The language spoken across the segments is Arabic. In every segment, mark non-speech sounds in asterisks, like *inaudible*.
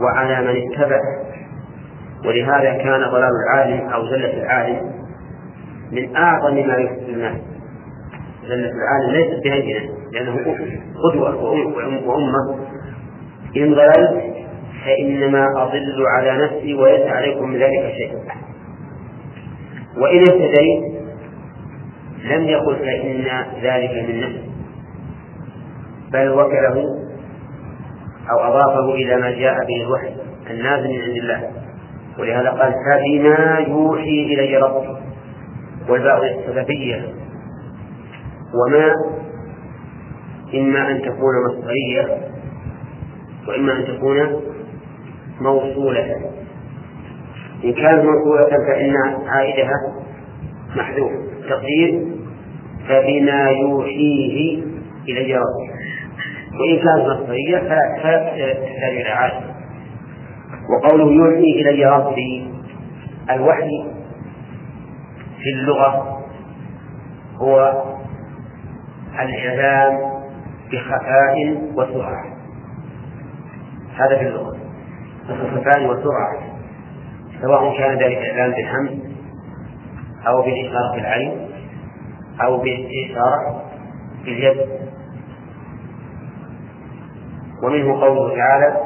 وعلى من اتبع. ولهذا كان ضلال العالم أو زلة العالم من أعظم ما يفسد الناس. زلة العالم ليست بهينة لأنه قدوة وأمة. إن ضللت فإنما أضل على نفسي وليس عليكم من ذلك شيء. وإن اهتديت لم يقل فإن ذلك من نفسي بل وكله أو أضافه إلى ما جاء به الوحي النازل من عند الله. ولهذا قال فبما يوحي إلي ربي. والباء السببية وما إما أن تكون مصدرية وإما أن تكون موصولة. إن كانت موصولة فإن عائدها محذوف. تقدير فبما يوحيه إلي ربي. وإن كانت مصدرية فلا عائد وقوله يوحي إلي ربي الوحي في اللغة هو الإعلام بخفاء وسرعة. هذا في اللغة. بخفاء وسرعة. سواء كان ذلك إعلام بالحمد أو بالإشارة بالعين أو بالإشارة باليد ومنه قوله تعالى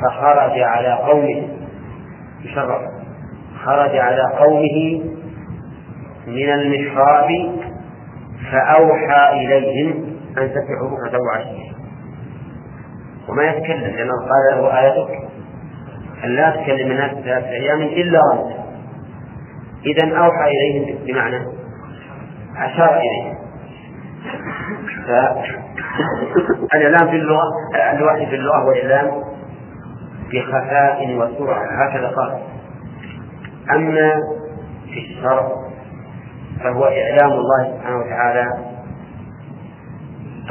فخرج على قومه يشرف خرج على قومه من المحراب فأوحى إليهم أن سبحوا بكرة وعشيا وما يتكلم لأنه قال له آيتك أن لا تكلم الناس ثلاثة أيام إلا أنت. إذا أوحى إليهم بمعنى أشار إليهم فالإعلام في اللغة الوحي في اللغة هو إعلام بخفاء وسرعة هكذا قال. أما في الشرع فهو إعلام الله سبحانه وتعالى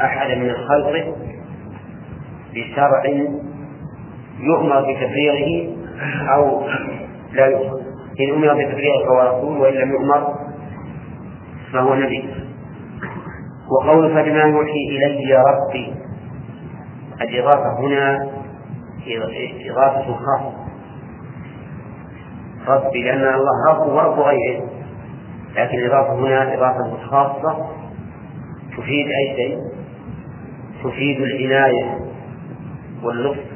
أحد من الخلق بشرع يؤمر بتبليغه أو لا يؤمر. إن أمر بتبليغه فهو رسول وإن لم يؤمر فهو نبي. وقول فبما يوحي إلي ربي. الإضافة هنا إضافة خاصة. ربي لأن الله رب ورب غيره. لكن الإضافة هنا إضافة خاصة. تفيد أي شيء؟ تفيد العناية واللطف.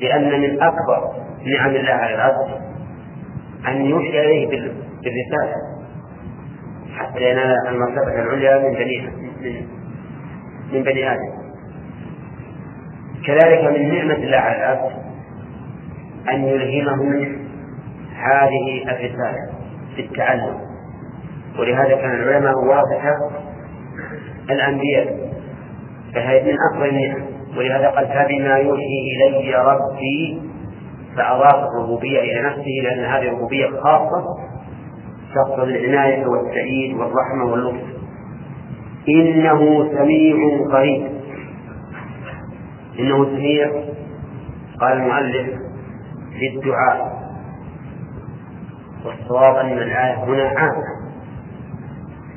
لأن من أكبر نعم الله على العبد أن يوحي إليه بالرسالة. حتى ينال المرتبة العليا من بني من بني آدم. كذلك من نعمة الله على العبد أن يلهمه هذه الرسالة في التعلم. ولهذا كان العلماء واضحة الأنبياء فهي من أفضل النعم. ولهذا قال فبما يوحي إلي ربي فأضاف الربوبية إلى نفسه لأن هذه الربوبية خاصة تقتضي العناية والتأييد والرحمة واللطف. إنه سميع قريب. إنه سميع قال المؤلف في الدعاء والصواب أن الآية هنا عامة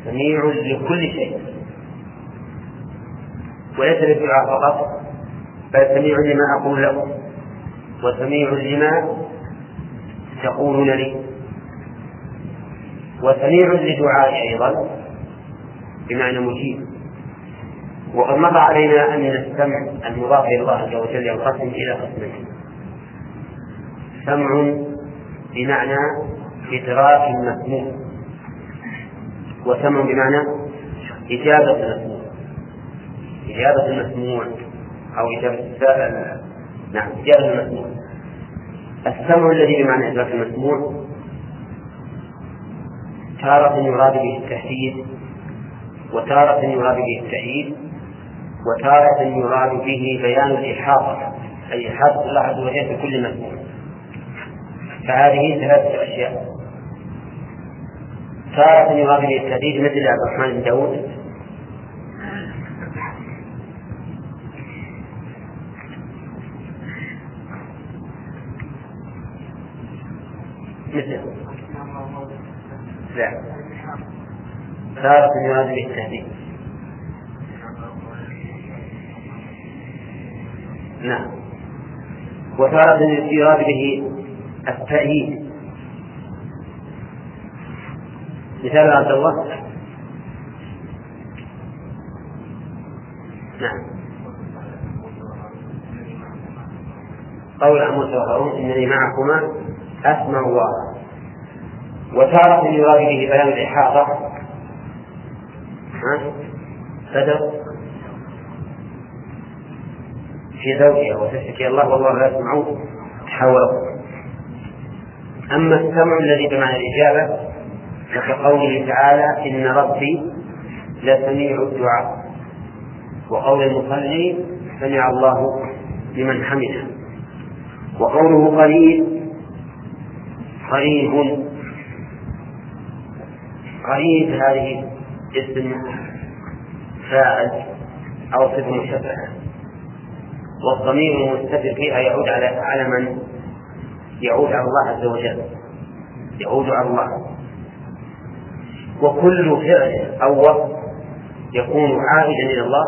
سميع لكل شيء. وليس للدعاء فقط بل سميع لما أقول لكم. وسميع لما تقولون لي. وسميع لدعائي أيضا بمعنى مجيب. وقد مر علينا أن السمع المضاف إلى الله عز وجل ينقسم إلى قسمين. سمع بمعنى إدراك مسموع وسمع بمعنى إجابة المسموع. إجابة المسموع أو إجابة السائل نعم إجابة المسموع. السمع الذي بمعنى إدراك المسموع تارة يراد به التحديد وتارة يراد به التأييد وتارة يراد به بيان الإحاطة أي إحاطة الله عز وجل بكل مسموع فهذه ثلاثة أشياء. تارة يراد به التهديد مثل عبد الرحمن بن داود لا. تارة يراد به التهديد نعم. وتارة يراد به التأييد. مثال عبد الله. نعم. قول موسى وهارون إنني معكما أسمع الله. وتارة يراد به بيان الإحاطة. بدر. في زوجها وتشتكي الله والله لا يسمع تحاوره أما السمع الذي بمعنى الإجابة فكقوله تعالى إن ربي لسميع الدعاء. وقول المصلي سمع الله لمن حمده. وقوله قريب قريب. قريب هذه اسم فاعل أو صفة مشبهة والضمير المستتر فيها يعود على على من؟ يعود على الله عز وجل. يعود على الله. وكل فعل أو وصف يكون عائدا إلى الله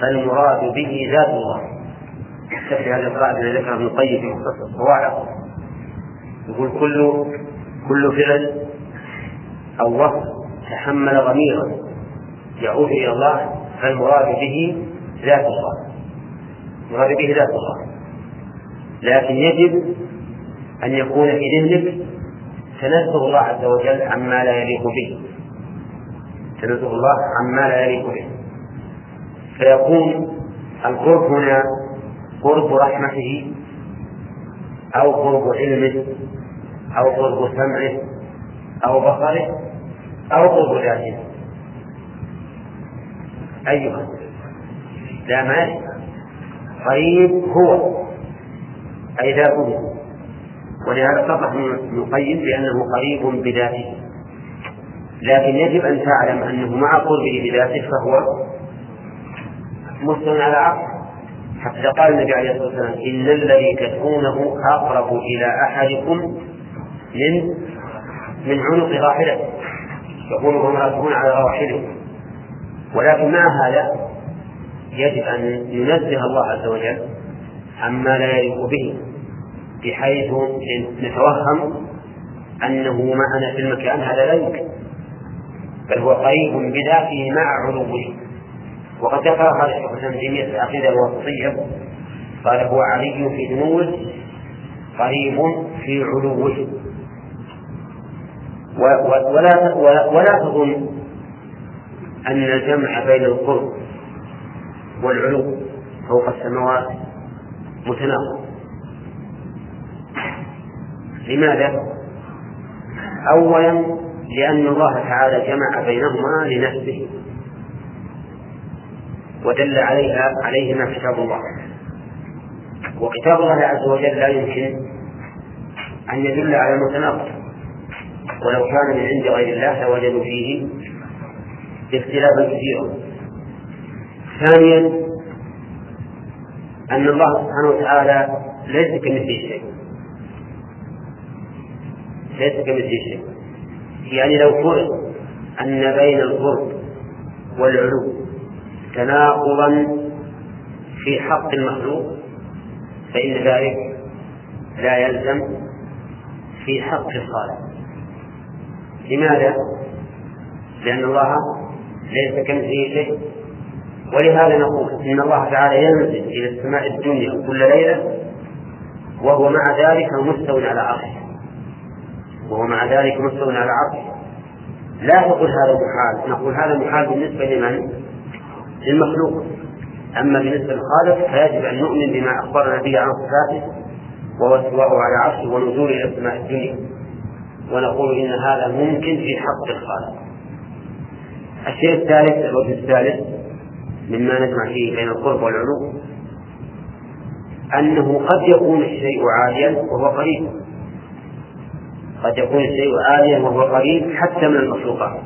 فالمراد به ذات الله. تكفي هذا القاعدة الذي ذكرها ابن القيم في مختصر الصواعق؟ يقول كل كل فعل أو وصف تحمل ضميرا يعود إلى الله فالمراد به ذات الله. المراد به ذات الله. لكن يجب أن يكون في ذهنك تنزه الله عز وجل عما لا يليق به. تنزه الله عما لا يليق به. فيكون القرب هنا قرب رحمته أو قرب علمه أو قرب سمعه أو بصره أو قرب ذاته أيها لا ما قريب هو. أي ذاته ولهذا صرح ابن القيم بأنه قريب بذاته. لكن يجب أن تعلم أنه مع قربه بذاته فهو مستوى على عقل. حتى قال النبي عليه الصلاة والسلام إن الذي تدعونه أقرب إلى أحدكم من من عنق راحلته يقول هم على رواحلهم ولكن مع هذا؟ يجب أن ننزه الله عز وجل عما لا يليق به بحيث نتوهم أنه معنا في المكان هذا لا يمكن. بل هو قريب بذاته مع علوه. وقد ذكر هذا الشيخ الإسلام تيمية في العقيدة الوسطيه قال هو علي في دنوه قريب في علوه. ولا ولا تظن أن الجمع بين القرب والعلو فوق السماوات متناقض. لماذا؟ أولا لأن الله تعالى جمع بينهما لنفسه ودل عليها عليهما كتاب الله. وكتاب الله عز وجل لا يمكن أن يدل على المتناقض. ولو كان من عند غير الله لوجدوا فيه اختلافا كثيرا. ثانيا أن الله سبحانه وتعالى ليس كمثله شيء. ليس كمثله شيء. يعني لو فرض أن بين القرب والعلو تناقضا في حق المخلوق فإن ذلك لا يلزم في حق الخالق. لماذا؟ لأن الله ليس كمثله شيء ولهذا نقول إن الله تعالى ينزل إلى السماء الدنيا كل ليلة وهو مع ذلك مستو على عرشه. وهو مع ذلك مستو على عرشه. لا تقول هذا محال. نقول هذا محال بالنسبة لمن؟ للمخلوق. أما بالنسبة للخالق فيجب أن نؤمن بما أخبرنا به عن صفاته وهو على عرشه ونزوله إلى السماء الدنيا. ونقول إن هذا ممكن في حق الخالق الشيء الثالث الوجه الثالث مما نجمع فيه بين القرب والعلو أنه قد يكون الشيء عاليا وهو قريب. قد يكون الشيء عاليا وهو قريب حتى من المخلوقات.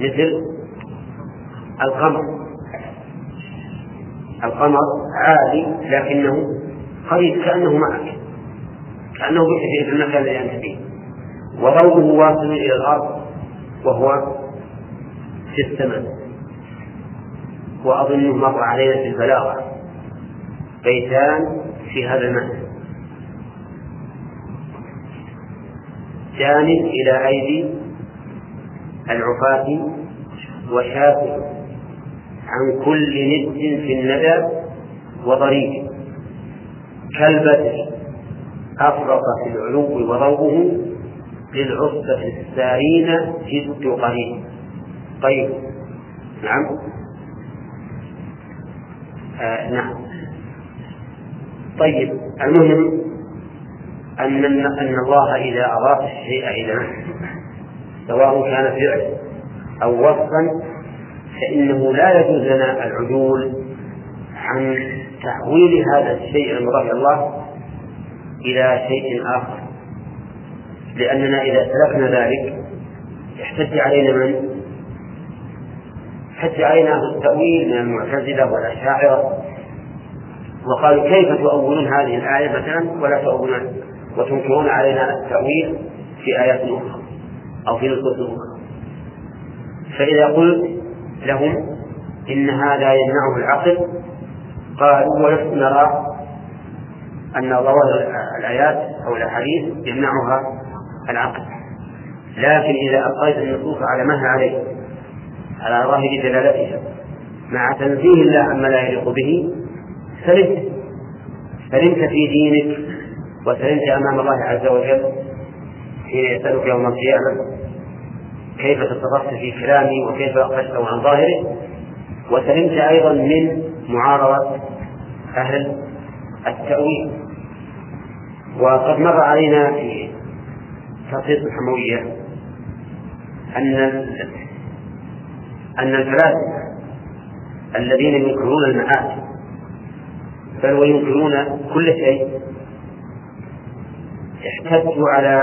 مثل القمر. القمر عالي لكنه قريب كأنه معك. كأنه بك في المكان الذي أنت فيه وضوءه واصل إلى الأرض وهو في السماء. وأظنه مر علينا في البلاغة. بيتان في هذا المعنى. جانب إلى أيدي العفاة وشافع عن كل ند في الندى وضريب. كالبدر أفرط في العلو وضوءه للعصبة السارين جد قريب طيب نعم. آه نعم. طيب المهم أن أن الله إذا أضاف الشيء إلى سواء كان فعل أو وصفا فإنه لا يجوز لنا العدول عن تحويل هذا الشيء المضاف إلى الله إلى شيء آخر. لأننا إذا سلكنا ذلك يحتج علينا من؟ يحتج علينا التأويل من المعتزلة والأشاعرة. وقالوا كيف تؤولون هذه الآية مثلا ولا تؤولون؟ وتنكرون علينا التأويل في آيات أخرى أو في نصوص أخرى. فإذا قلت لهم إن هذا يمنعه العقل قالوا ونحن نرى أن ظواهر الآيات أو الأحاديث يمنعها العقل. لكن إذا أبقيت النصوص على ما هي عليه على ظاهر دلالتها مع تنزيه الله عما لا يليق به سلمت. سلمت في دينك وسلمت أمام الله عز وجل حين يسألك يوم القيامة كيف تصرفت في كلامي وكيف أخرجته عن ظاهره. وسلمت أيضا من معارضة أهل التأويل. وقد مر علينا في تخصيص الحموية أن أن الفلاسفة الذين ينكرون المعاد بل وينكرون كل شيء احتجوا على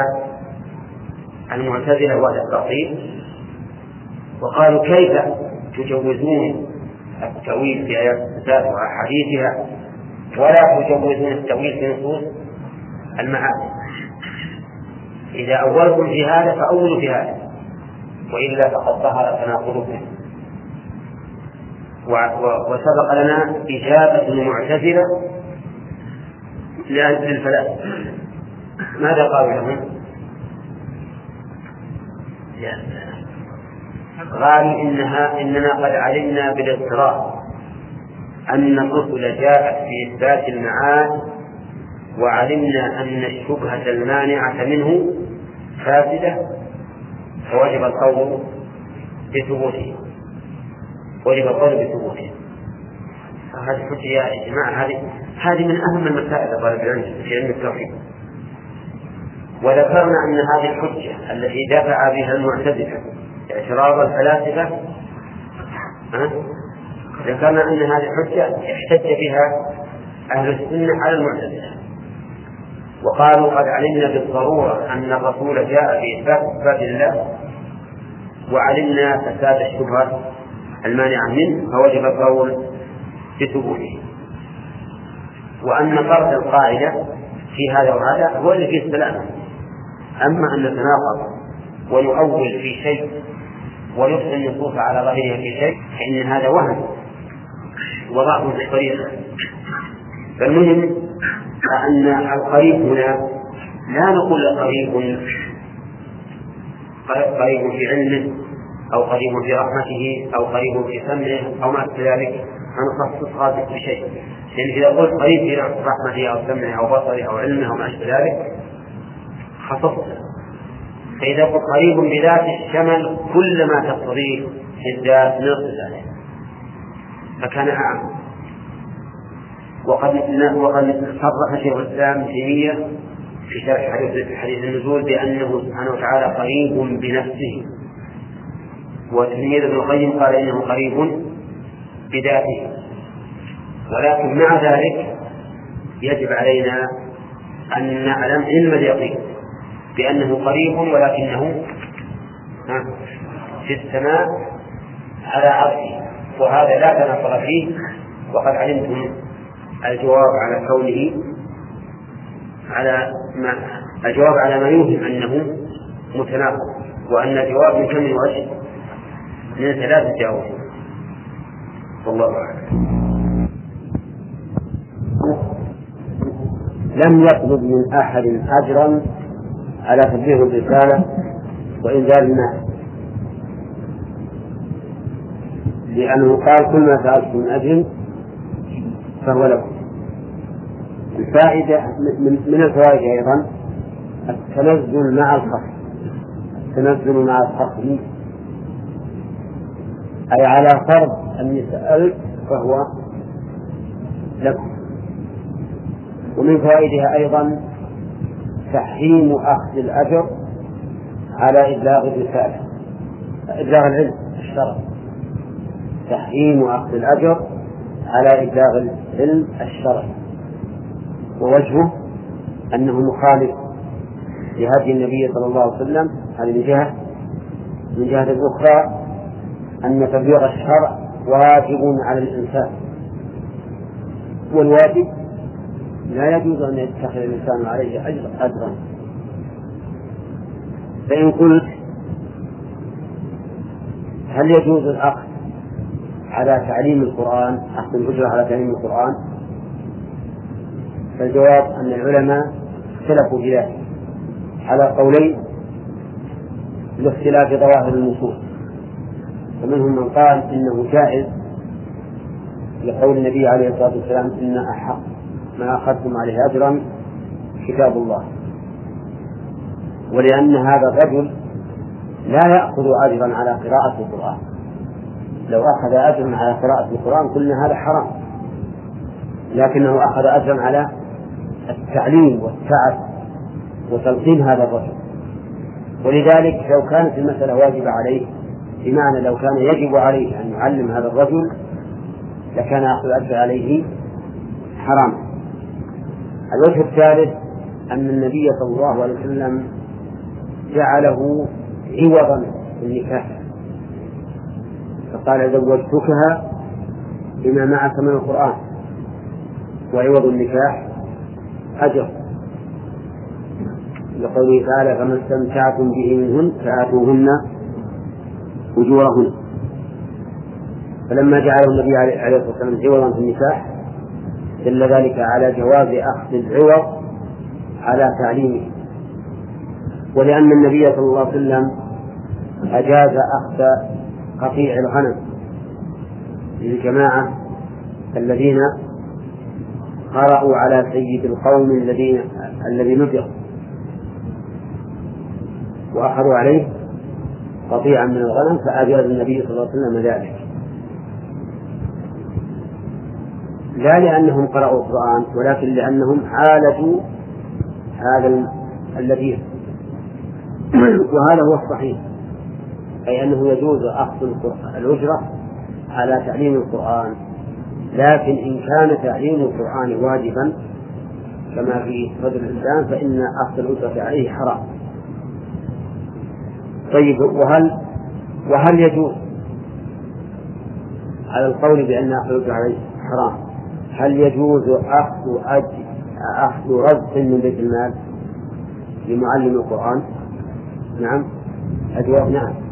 المعتزلة وأهل التعطيل وقالوا كيف تجوزون التأويل في آيات الصفات وأحاديثها ولا تجوزون التأويل في نصوص المعاني إذا أولتم في هذا فأولوا في هذا وإلا فقد ظهر تناقضكم وسبق لنا إجابة المعتزلة للفلاسفة ماذا قالوا لهم؟ قالوا إنها إننا قد علمنا بالاضطراب أن الرسل جاءت في إثبات المعاد وعلمنا أن الشبهة المانعة منه فاسدة فوجب القول بثبوته وجب القول بثبوته. هذه حجة يا جماعة هذه هذه من أهم المسائل طالب العلم في علم التوحيد. وذكرنا أن هذه الحجة التي دفع بها المعتزلة اعتراض الفلاسفة ذكرنا أن هذه الحجة احتج بها أهل السنة على المعتزلة. وقالوا قد علمنا بالضرورة أن الرسول جاء بإثبات صفات الله وعلمنا فساد الشبهة المانعة منه فوجب القول بثبوته. وأن فرد القاعدة في هذا وهذا هو اللي فيه السلامة أما أن نتناقض ونؤول في شيء ويدخل النصوص على ظاهرها في شيء فإن هذا وهم وضعف في الطريقة. فالمهم أن القريب هنا لا نقول قريب قريب في علمه أو قريب في رحمته أو قريب في سمعه أو ما أشبه ذلك. نخصصها بشيء لأن إذا قلت قريب في رحمته أو سمعه أو بصره أو علمه أو ما أشبه ذلك خصصت. فإذا قلت قريب بذات الشمل كل ما تقتضيه الذات من الصفات فكان أعم. وقد وقد صرح شيخ الإسلام تيمية في شرح حديث حديث النزول بأنه سبحانه وتعالى قريب بنفسه. وتلميذ ابن القيم قال إنه قريب بذاته. ولكن مع ذلك يجب علينا أن نعلم علم اليقين بأنه قريب ولكنه في السماء على عرشه. وهذا لا تناقض فيه وقد علمتم الجواب على كونه على ما الجواب على ما يوهم أنه متناقض وأن الجواب من كم وجه من ثلاثة جواب والله أعلم. لم يطلب من أحد أجرا على تبليغ الرسالة وإنزال الناس لأنه قال كل ما فعلتم من أجل فهو لكم الفائدة من الفوائد أيضا التنزل مع الخصم. التنزل مع الخصم. أي على فرض أني سألت فهو لكم ومن فوائدها أيضا تحريم أخذ الأجر على إبلاغ الرسالة. إبلاغ العلم الشرع. تحريم أخذ الأجر على إبلاغ العلم الشرعي. ووجهه أنه مخالف لهدي النبي صلى الله عليه وسلم. هذه من جهة. من جهة أخرى أن تبليغ الشرع واجب على الإنسان. والواجب لا يجوز أن يتخذ الإنسان عليه أجر أجرا. فإن قلت هل يجوز الأخذ على تعليم القرآن أخذ الأجرة على تعليم القرآن. فالجواب أن العلماء اختلفوا في ذلك. على قولين لاختلاف ظواهر النصوص. فمنهم من قال إنه جائز لقول النبي عليه الصلاة والسلام إن أحق ما أخذتم عليه أجرا كتاب الله. ولأن هذا الرجل لا يأخذ أجرا على قراءة القرآن. لو أخذ أجرا على قراءة القرآن قلنا هذا حرام. لكنه أخذ أجرا على التعليم والتعب وتلقين هذا الرجل. ولذلك لو كانت المسألة واجبة عليه بمعنى لو كان يجب عليه أن يعلم هذا الرجل لكان أخذ الأجر عليه حرام. الوجه الثالث أن النبي صلى الله عليه وسلم جعله عوضا في النكاح. فقال زوجتكها بما معك من القرآن وعوض النكاح أجر. لقوله تعالى فما استمتعتم به منهن فآتوهن أجورهن. فلما جعله النبي عليه الصلاة والسلام عوضا في النكاح دل ذلك على جواز أخذ العوض على تعليمه. ولأن النبي صلى الله عليه وسلم أجاز أخذ قطيع الغنم. للجماعة الذين قرأوا على سيد القوم الذين الذي نذر. وأخذوا عليه قطيعا من الغنم فأجاز النبي صلى الله عليه وسلم ذلك. لا لأنهم قرأوا القرآن ولكن لأنهم عالجوا هذا الذي وهذا هو الصحيح. أي أنه يجوز أخذ الأجرة على تعليم القرآن. لكن إن كان تعليم القرآن واجبا كما في صدر الإنسان فإن أخذ الأجرة عليه حرام. طيب وهل وهل يجوز على القول بأن أخذ الأجرة عليه حرام؟ هل يجوز أخذ أجر أخذ رزق من بيت المال لمعلم القرآن؟ نعم. الجواب نعم.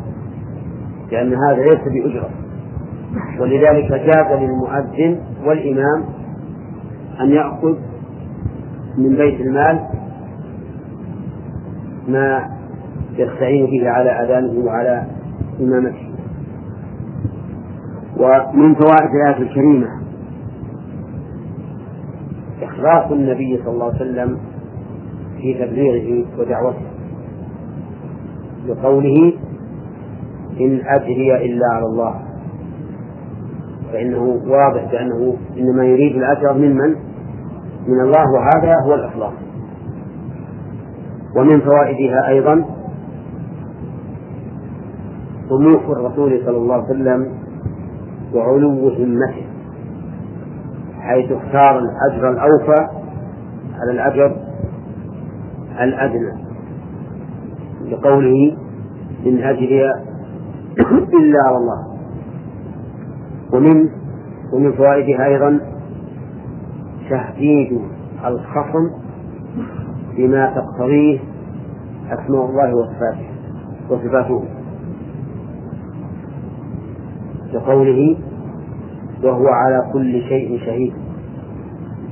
لأن هذا ليس بأجرة. ولذلك جاز للمؤذن والإمام أن يأخذ من بيت المال ما يستعين به على أذانه وعلى إمامته. ومن فوائد الآية الكريمة إخلاص النبي صلى الله عليه وسلم في تبليغه ودعوته. بقوله إن أجري إلا على الله. فإنه واضح بأنه إنما يريد الأجر ممن من الله وهذا هو الإخلاص. ومن فوائدها أيضا طموح الرسول صلى الله عليه وسلم وعلو همته حيث اختار الأجر الأوفى على الأجر الأدنى. لقوله إن أجري إلا على الله. ومن ومن فوائدها أيضا تهديد الخصم بما تقتضيه أسماء الله وصفاته وصفاته. كقوله وهو على كل شيء شهيد.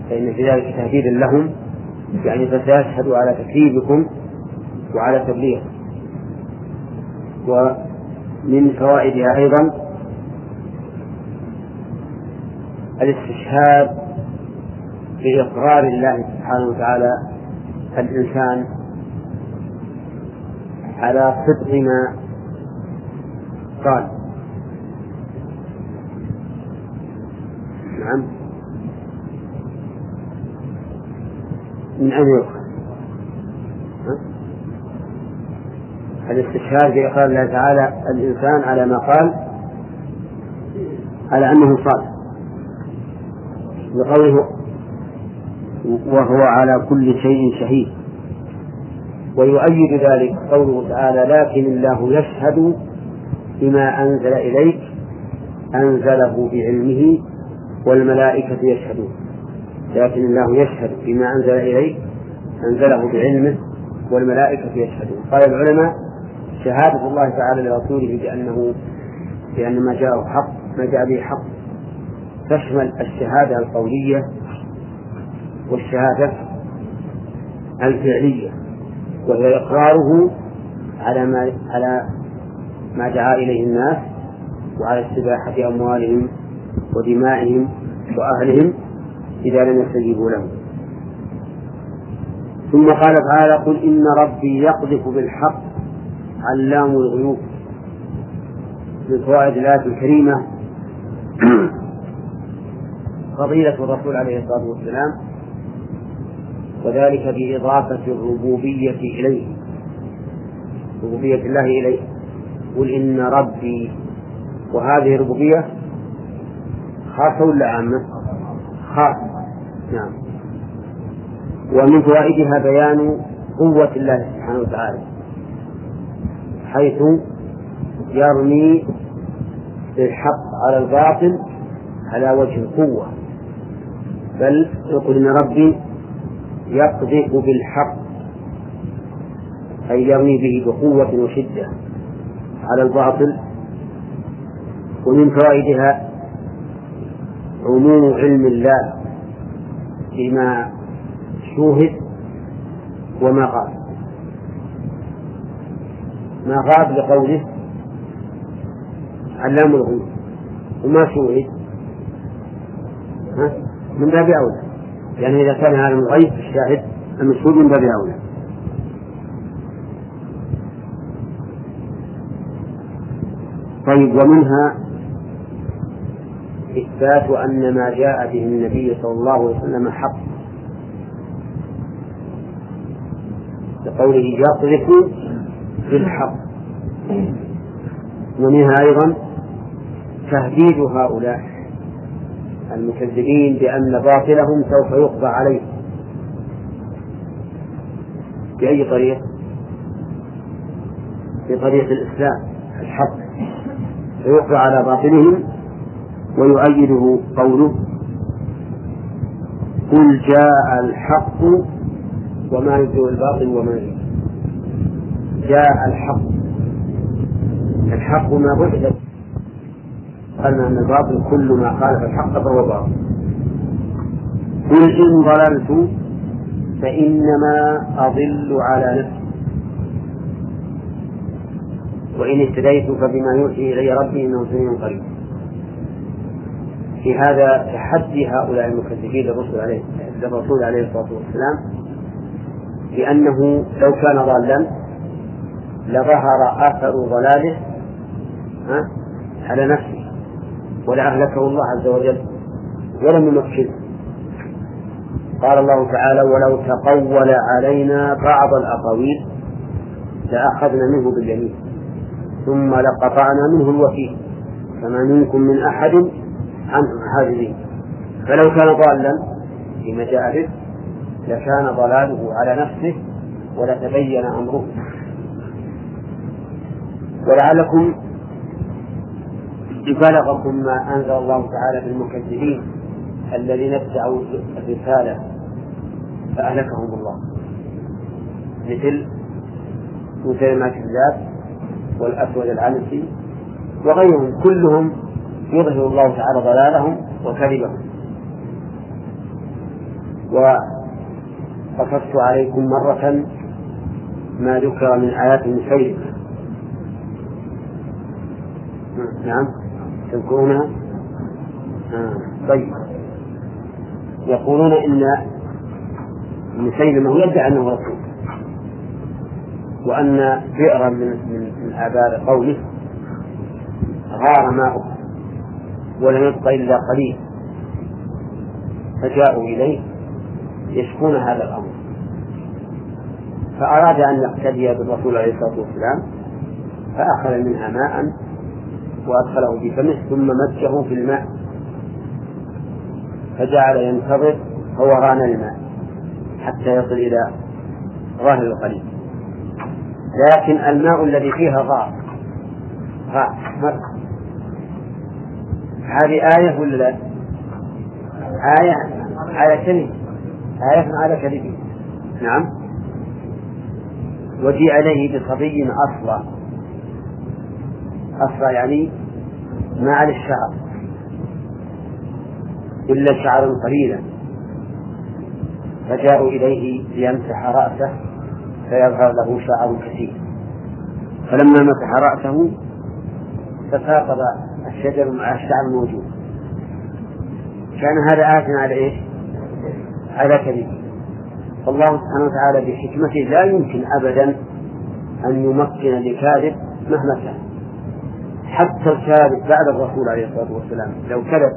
فإن في ذلك تهديدا لهم يعني فسيشهد على تكذيبكم وعلى تبليغ ومن فوائدها أيضا الاستشهاد بإقرار الله سبحانه وتعالى الإنسان على صدق ما قال نعم من أين يؤخذ؟ الاستشهاد بإقرار الله تعالى الإنسان على ما قال على أنه صادق بقوله وهو على كل شيء شهيد. ويؤيد ذلك قوله تعالى لكن الله يشهد بما أنزل إليك أنزله بعلمه والملائكة يشهدون. لكن الله يشهد بما أنزل إليك أنزله بعلمه والملائكة يشهدون. قال العلماء شهادة الله تعالى لرسوله بأنه بأن ما جاءه حق ما جاء به حق. تشمل الشهادة القولية والشهادة الفعلية وهي إقراره على ما على ما دعا إليه الناس وعلى استباحة أموالهم ودمائهم وأهلهم إذا لم يستجيبوا له. ثم قال تعالى قل إن ربي يقذف بالحق علام الغيوب من فوائد الآية الكريمة. *clears throat* فضيلة الرسول عليه الصلاة والسلام وذلك بإضافة الربوبية إليه ربوبية الله إليه. قل إن ربي وهذه الربوبية خاصة ولا عامة؟ خاصة. نعم. ومن فوائدها بيان قوة الله سبحانه وتعالى. حيث يرمي بالحق على الباطل على وجه القوة. بل يقول إن ربي يقذف بالحق أي يرمي به بقوة وشدة على الباطل ومن فوائدها عموم علم الله بما شوهد وما غاب ما غاب لقوله علام الغيوب. وما شوهد ها؟ من باب أولى. يعني إذا كان هذا الغيب الشاهد المشهود من باب أولى. طيب ومنها إثبات أن ما جاء به النبي صلى الله عليه وسلم حق. لقوله يقذف بالحق. ومنها أيضا تهديد هؤلاء المكذبين بأن باطلهم سوف يقضى عليه بأي طريق؟ بطريق الإسلام الحق. فيقضى على باطلهم ويؤيده قوله قل جاء الحق وما يبدو الباطل وما يبدو جاء الحق. الحق ما بعث قالنا أن الباطل كل ما خالف الحق فهو باطل. قل إن ضللت فإنما أضل على نفسي. وإن اهتديت فبما يوحي إلي ربي إنه سميع قريب. في هذا تحدي هؤلاء المكذبين للرسول عليه للرسول عليه الصلاة والسلام بأنه لو كان ضالا لظهر أثر ضلاله على نفسه ولأهلكه الله عز وجل ولم يمكنه قال الله تعالى ولو تقول علينا بعض الأقاويل لأخذنا منه باليمين ثم لقطعنا منه الوكيل فما منكم من أحد عنه حاجزين فلو كان ضالا فيما جاء لكان ضلاله على نفسه ولتبين أمره. ولعلكم بلغكم ما أنزل الله تعالى بالمكذبين الذين ادعوا الرسالة فأهلكهم الله. مثل مسلمة الكذاب والأسود العنسي وغيرهم كلهم يظهر الله تعالى ضلالهم وكذبهم. قصصت عليكم مرة ما ذكر من آيات مسيلمة نعم. تذكرونها آه. طيب. يقولون إن مسيلمة يدعي أنه رسول. وأن بئرا من من, آبار قومه غار ماؤه ولم يبق إلا قليل. فجاءوا إليه يشكون هذا الأمر. فأراد أن يقتدي بالرسول عليه الصلاة والسلام فأخذ منها ماء وأدخله في فمه ثم مجه في الماء. فجعل ينتظر فوران الماء حتى يصل إلى ظاهر القليل. لكن الماء الذي فيها غار غار هذه آية ولا لا؟ آية على كلمة. آية على كلمة. نعم. وجيء عليه بصبي أصلى أصلى يعني ما على الشعر. إلا شعرا قليلا. فجاءوا إليه ليمسح رأسه فيظهر له شعر كثير. فلما مسح رأسه تساقط الشجر مع الشعر الموجود. كان هذا آت على إيش؟ على كذبه فالله سبحانه وتعالى بحكمته لا يمكن أبدا أن يمكن لكاذب مهما كان. حتى الكاذب بعد الرسول عليه الصلاة والسلام. لو كذب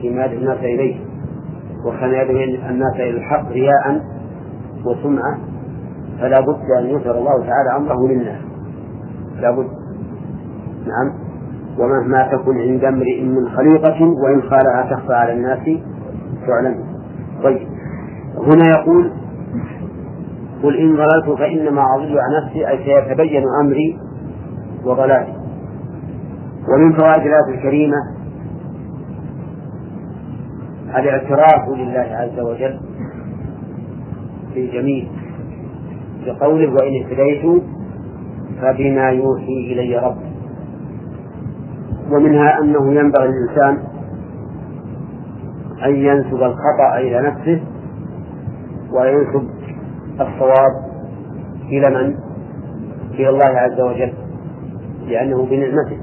فيما يدعو الناس إليه وكان يدعو الناس إلى الحق رياء وسمعة فلا بد أن يظهر الله تعالى أمره للناس. لا بد. نعم. ومهما تكن عند امرئ من خليقة وإن خالها تخفى على الناس تعلم طيب. هنا يقول قل إن ضللت فإنما أضل عن نفسي أي سيتبين أمري وضلالي. ومن فوائد الآية الكريمة الاعتراف لله عز وجل بالجميل بقوله وإن اهتديت فبما يوحي إلي ربي ومنها أنه ينبغي للإنسان أن ينسب الخطأ إلى نفسه وينسب الصواب إلى من؟ إلى الله عز وجل لأنه بنعمته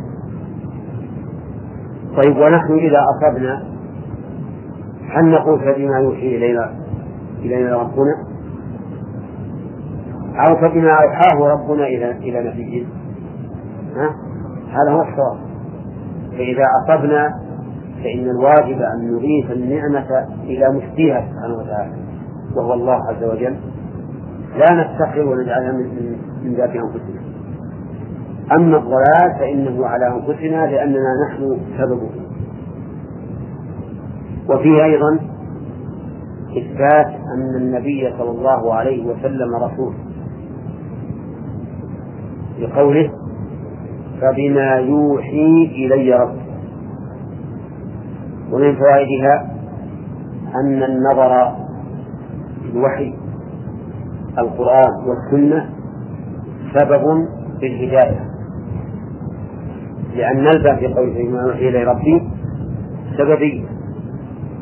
طيب ونحن إذا أصبنا هل نقول فبما يوحي إلينا إلينا ربنا؟ أو فبما أوحاه ربنا إلى إلى نبيه ها؟ هذا هو الصواب. فإذا أصبنا فإن الواجب أن نضيف النعمة إلى مفتيها سبحانه وتعالى وهو الله عز وجل. لا نفتخر ونجعلها من, من ذات أنفسنا. أما الضلال فإنه على أنفسنا لأننا نحن سببه وفيه أيضا إثبات أن النبي صلى الله عليه وسلم رسول. بقوله فبما يوحي إلي ربي ومن فوائدها أن النظر في الوحي القرآن والسنة سبب في الهداية. لأن نلبى في قوله يوحي إلي ربي سببي.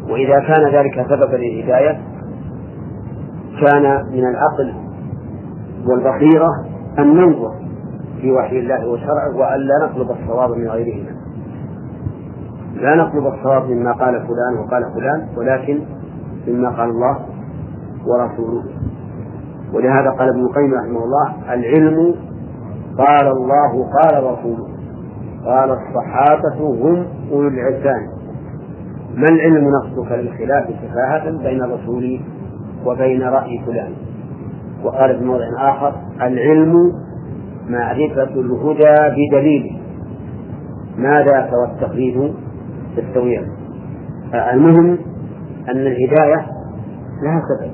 وإذا كان ذلك سببا للهداية كان من العقل والبصيرة أن ننظر في وحي الله وشرعه وأن لا نطلب الصواب من غيرهما. لا نطلب الصواب مما قال فلان وقال فلان ولكن مما قال الله ورسوله. ولهذا قال ابن القيم رحمه الله العلم قال الله قال رسوله. قال الصحابة هم أولو العرفان. ما العلم نصبك للخلاف سفاهة بين الرسول وبين رأي فلان؟ وقال في موضع آخر العلم معرفة الهدى بدليله ماذا والتقليد تستويان المهم أن الهداية لها سبب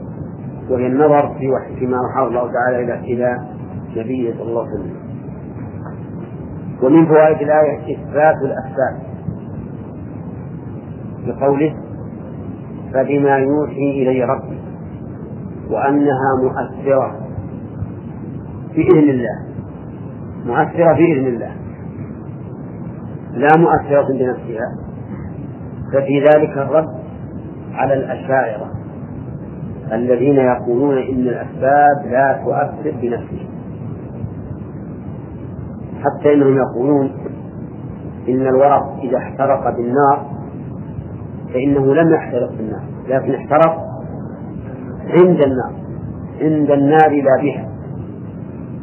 وهي النظر في فيما أوحى الله تعالى إلى إلى نبيه صلى الله عليه وسلم. ومن فوائد الآية إثبات الأسباب بقوله فبما يوحي إلي ربي وأنها مؤثرة بإذن الله. مؤثرة بإذن الله. لا مؤثرة بنفسها. ففي ذلك الرد على الأشاعرة الذين يقولون إن الأسباب لا تؤثر بنفسها. حتى إنهم يقولون إن الورق إذا احترق بالنار فإنه لم يحترق بالنار لكن احترق عند النار عند النار لا بها.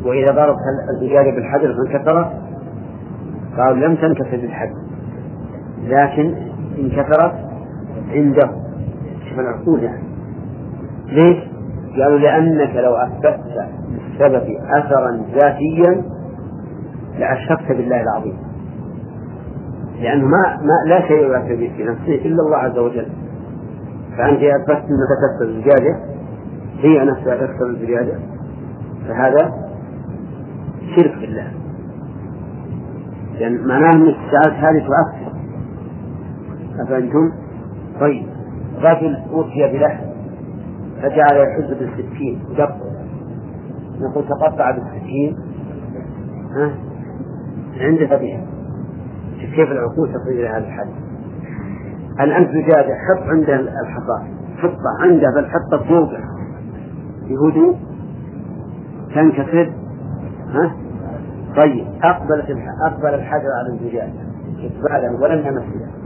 وإذا ضربت الزجاجة بالحجر فانكسرت قالوا لم تنكسر بالحجر لكن انكسرت عنده. شوف العقول يعني. ليش؟ قالوا لأنك لو أثبتت بالسبب أثرا ذاتيا لأشركت بالله العظيم. لأنه ما, ما لا شيء يؤثر في نفسه إلا الله عز وجل. فأنت أثبتت أنك تكسر الزجاجة هي نفسها تكسر الزجاجة فهذا شرك بالله. لأن معناه أن الساعات هذه تؤثر. أفهمتم؟ طيب. رجل أوتي بلحم فجعل يحز بالسكين ودقه. نقول تقطع بالسكين ها؟ عند ذبيحة كيف العقول تصل إلى هذا الحد. الآن زجاجة حط عند الحصى حطة عنده بل حطه فوقه بهدوء تنكسر ها؟ طيب أقبلت أقبل الحجر على الزجاجة إقبالا ولم يمسها